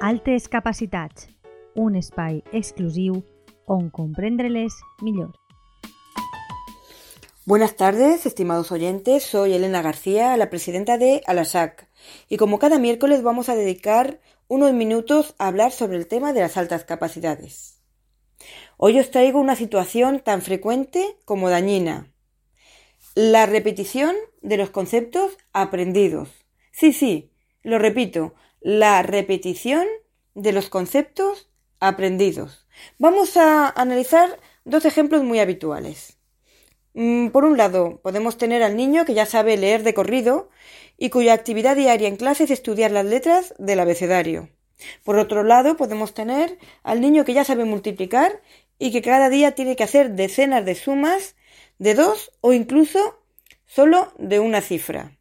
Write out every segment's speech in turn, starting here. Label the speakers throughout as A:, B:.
A: Altes capacitats, un espai exclusiu on comprendre-les millor.
B: Buenas tardes, estimados oyentes. Soy Elena García, la presidenta de Alasac, y como cada miércoles vamos a dedicar unos minutos a hablar sobre el tema de las altas capacidades. Hoy os traigo una situación tan frecuente como dañina. La repetición de los conceptos aprendidos. Sí, sí, lo repito, la repetición de los conceptos aprendidos. Vamos a analizar dos ejemplos muy habituales. Mm, por un lado, podemos tener al niño que ya sabe leer de corrido y cuya actividad diaria en clase es estudiar las letras del abecedario. Por otro lado, podemos tener al niño que ya sabe multiplicar y que cada día tiene que hacer decenas de sumas de dos o incluso solo de una cifra.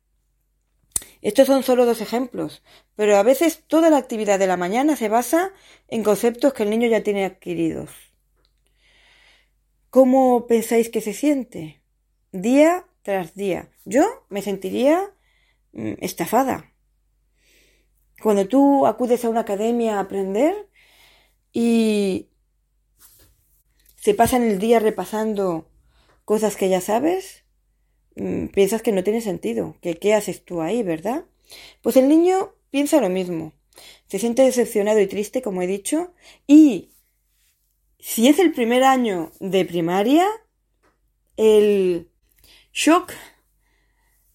B: Estos son solo dos ejemplos, pero a veces toda la actividad de la mañana se basa en conceptos que el niño ya tiene adquiridos. ¿Cómo pensáis que se siente? Día tras día. Yo me sentiría mm, estafada. Cuando tú acudes a una academia a aprender y se pasan el día repasando cosas que ya sabes, piensas que no tiene sentido, que qué haces tú ahí, ¿verdad? Pues el niño piensa lo mismo, se siente decepcionado y triste, como he dicho, y si es el primer año de primaria, el shock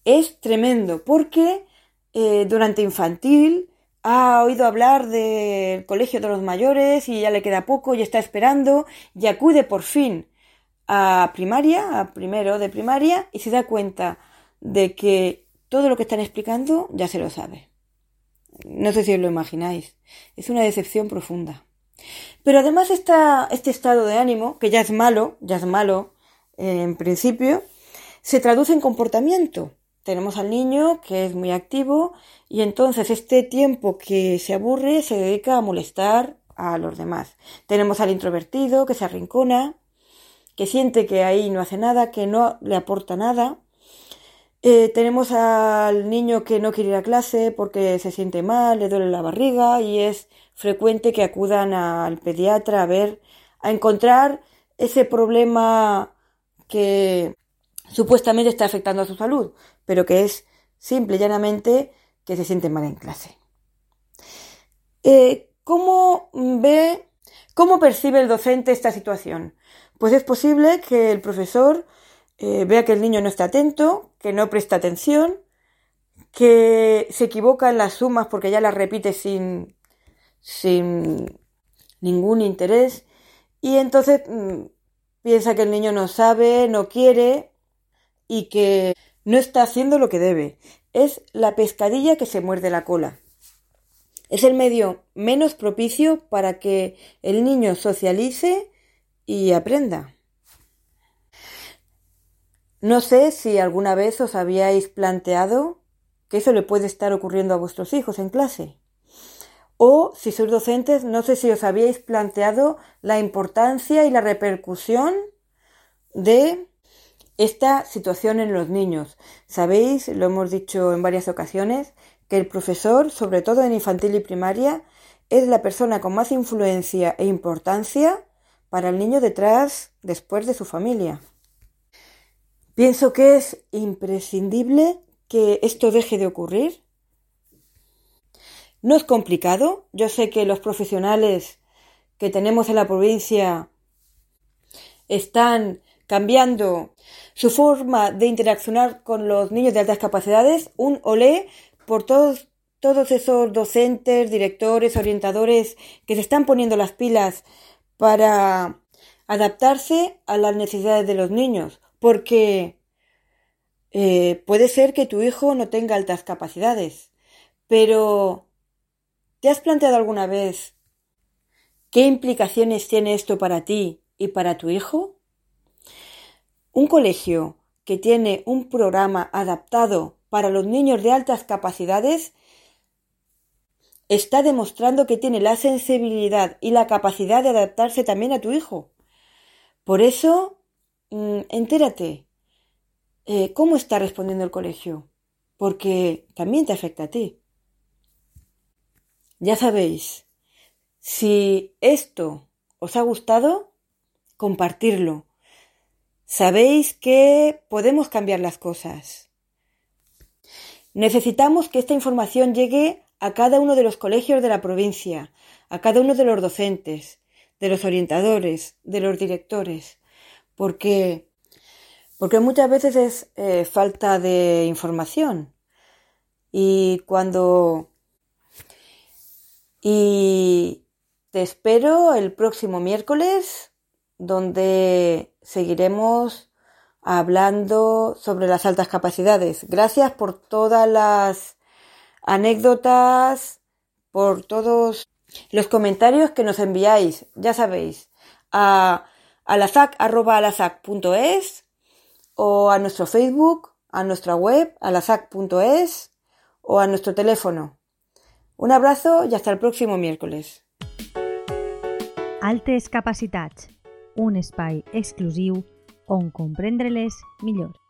B: es tremendo, porque eh, durante infantil ha oído hablar del colegio de los mayores y ya le queda poco y está esperando y acude por fin a primaria, a primero de primaria, y se da cuenta de que todo lo que están explicando ya se lo sabe. No sé si os lo imagináis. Es una decepción profunda. Pero además está este estado de ánimo, que ya es malo, ya es malo eh, en principio, se traduce en comportamiento. Tenemos al niño que es muy activo y entonces este tiempo que se aburre se dedica a molestar a los demás. Tenemos al introvertido que se arrincona, que siente que ahí no hace nada, que no le aporta nada. Eh, tenemos al niño que no quiere ir a clase porque se siente mal, le duele la barriga y es frecuente que acudan al pediatra a ver, a encontrar ese problema que supuestamente está afectando a su salud, pero que es simple y llanamente que se siente mal en clase. Eh, ¿Cómo ve, cómo percibe el docente esta situación? Pues es posible que el profesor eh, vea que el niño no está atento, que no presta atención, que se equivoca en las sumas porque ya las repite sin, sin ningún interés y entonces mm, piensa que el niño no sabe, no quiere y que no está haciendo lo que debe. Es la pescadilla que se muerde la cola. Es el medio menos propicio para que el niño socialice y aprenda. No sé si alguna vez os habíais planteado que eso le puede estar ocurriendo a vuestros hijos en clase. O si sois docentes, no sé si os habíais planteado la importancia y la repercusión de esta situación en los niños. Sabéis, lo hemos dicho en varias ocasiones, que el profesor, sobre todo en infantil y primaria, es la persona con más influencia e importancia para el niño detrás después de su familia. Pienso que es imprescindible que esto deje de ocurrir. No es complicado. Yo sé que los profesionales que tenemos en la provincia están cambiando su forma de interaccionar con los niños de altas capacidades. Un olé por todos, todos esos docentes, directores, orientadores que se están poniendo las pilas para adaptarse a las necesidades de los niños, porque eh, puede ser que tu hijo no tenga altas capacidades, pero ¿te has planteado alguna vez qué implicaciones tiene esto para ti y para tu hijo? Un colegio que tiene un programa adaptado para los niños de altas capacidades está demostrando que tiene la sensibilidad y la capacidad de adaptarse también a tu hijo. Por eso, mm, entérate eh, cómo está respondiendo el colegio, porque también te afecta a ti. Ya sabéis, Si esto os ha gustado, compartirlo. Sabéis que podemos cambiar las cosas. Necesitamos que esta información llegue a cada uno de los colegios de la provincia, a cada uno de los docentes, de los orientadores, de los directores, porque, porque muchas veces es eh, falta de información. Y cuando... Y te espero el próximo miércoles, donde seguiremos hablando sobre las altas capacidades. Gracias por todas las anécdotas, por todos los comentarios que nos enviáis, ya sabéis, a alazac.es o a nuestro Facebook, a nuestra web, alazac.es o a nuestro teléfono. Un abrazo y hasta el próximo miércoles.
A: Altes Capacitats, un espai exclusiu on millor.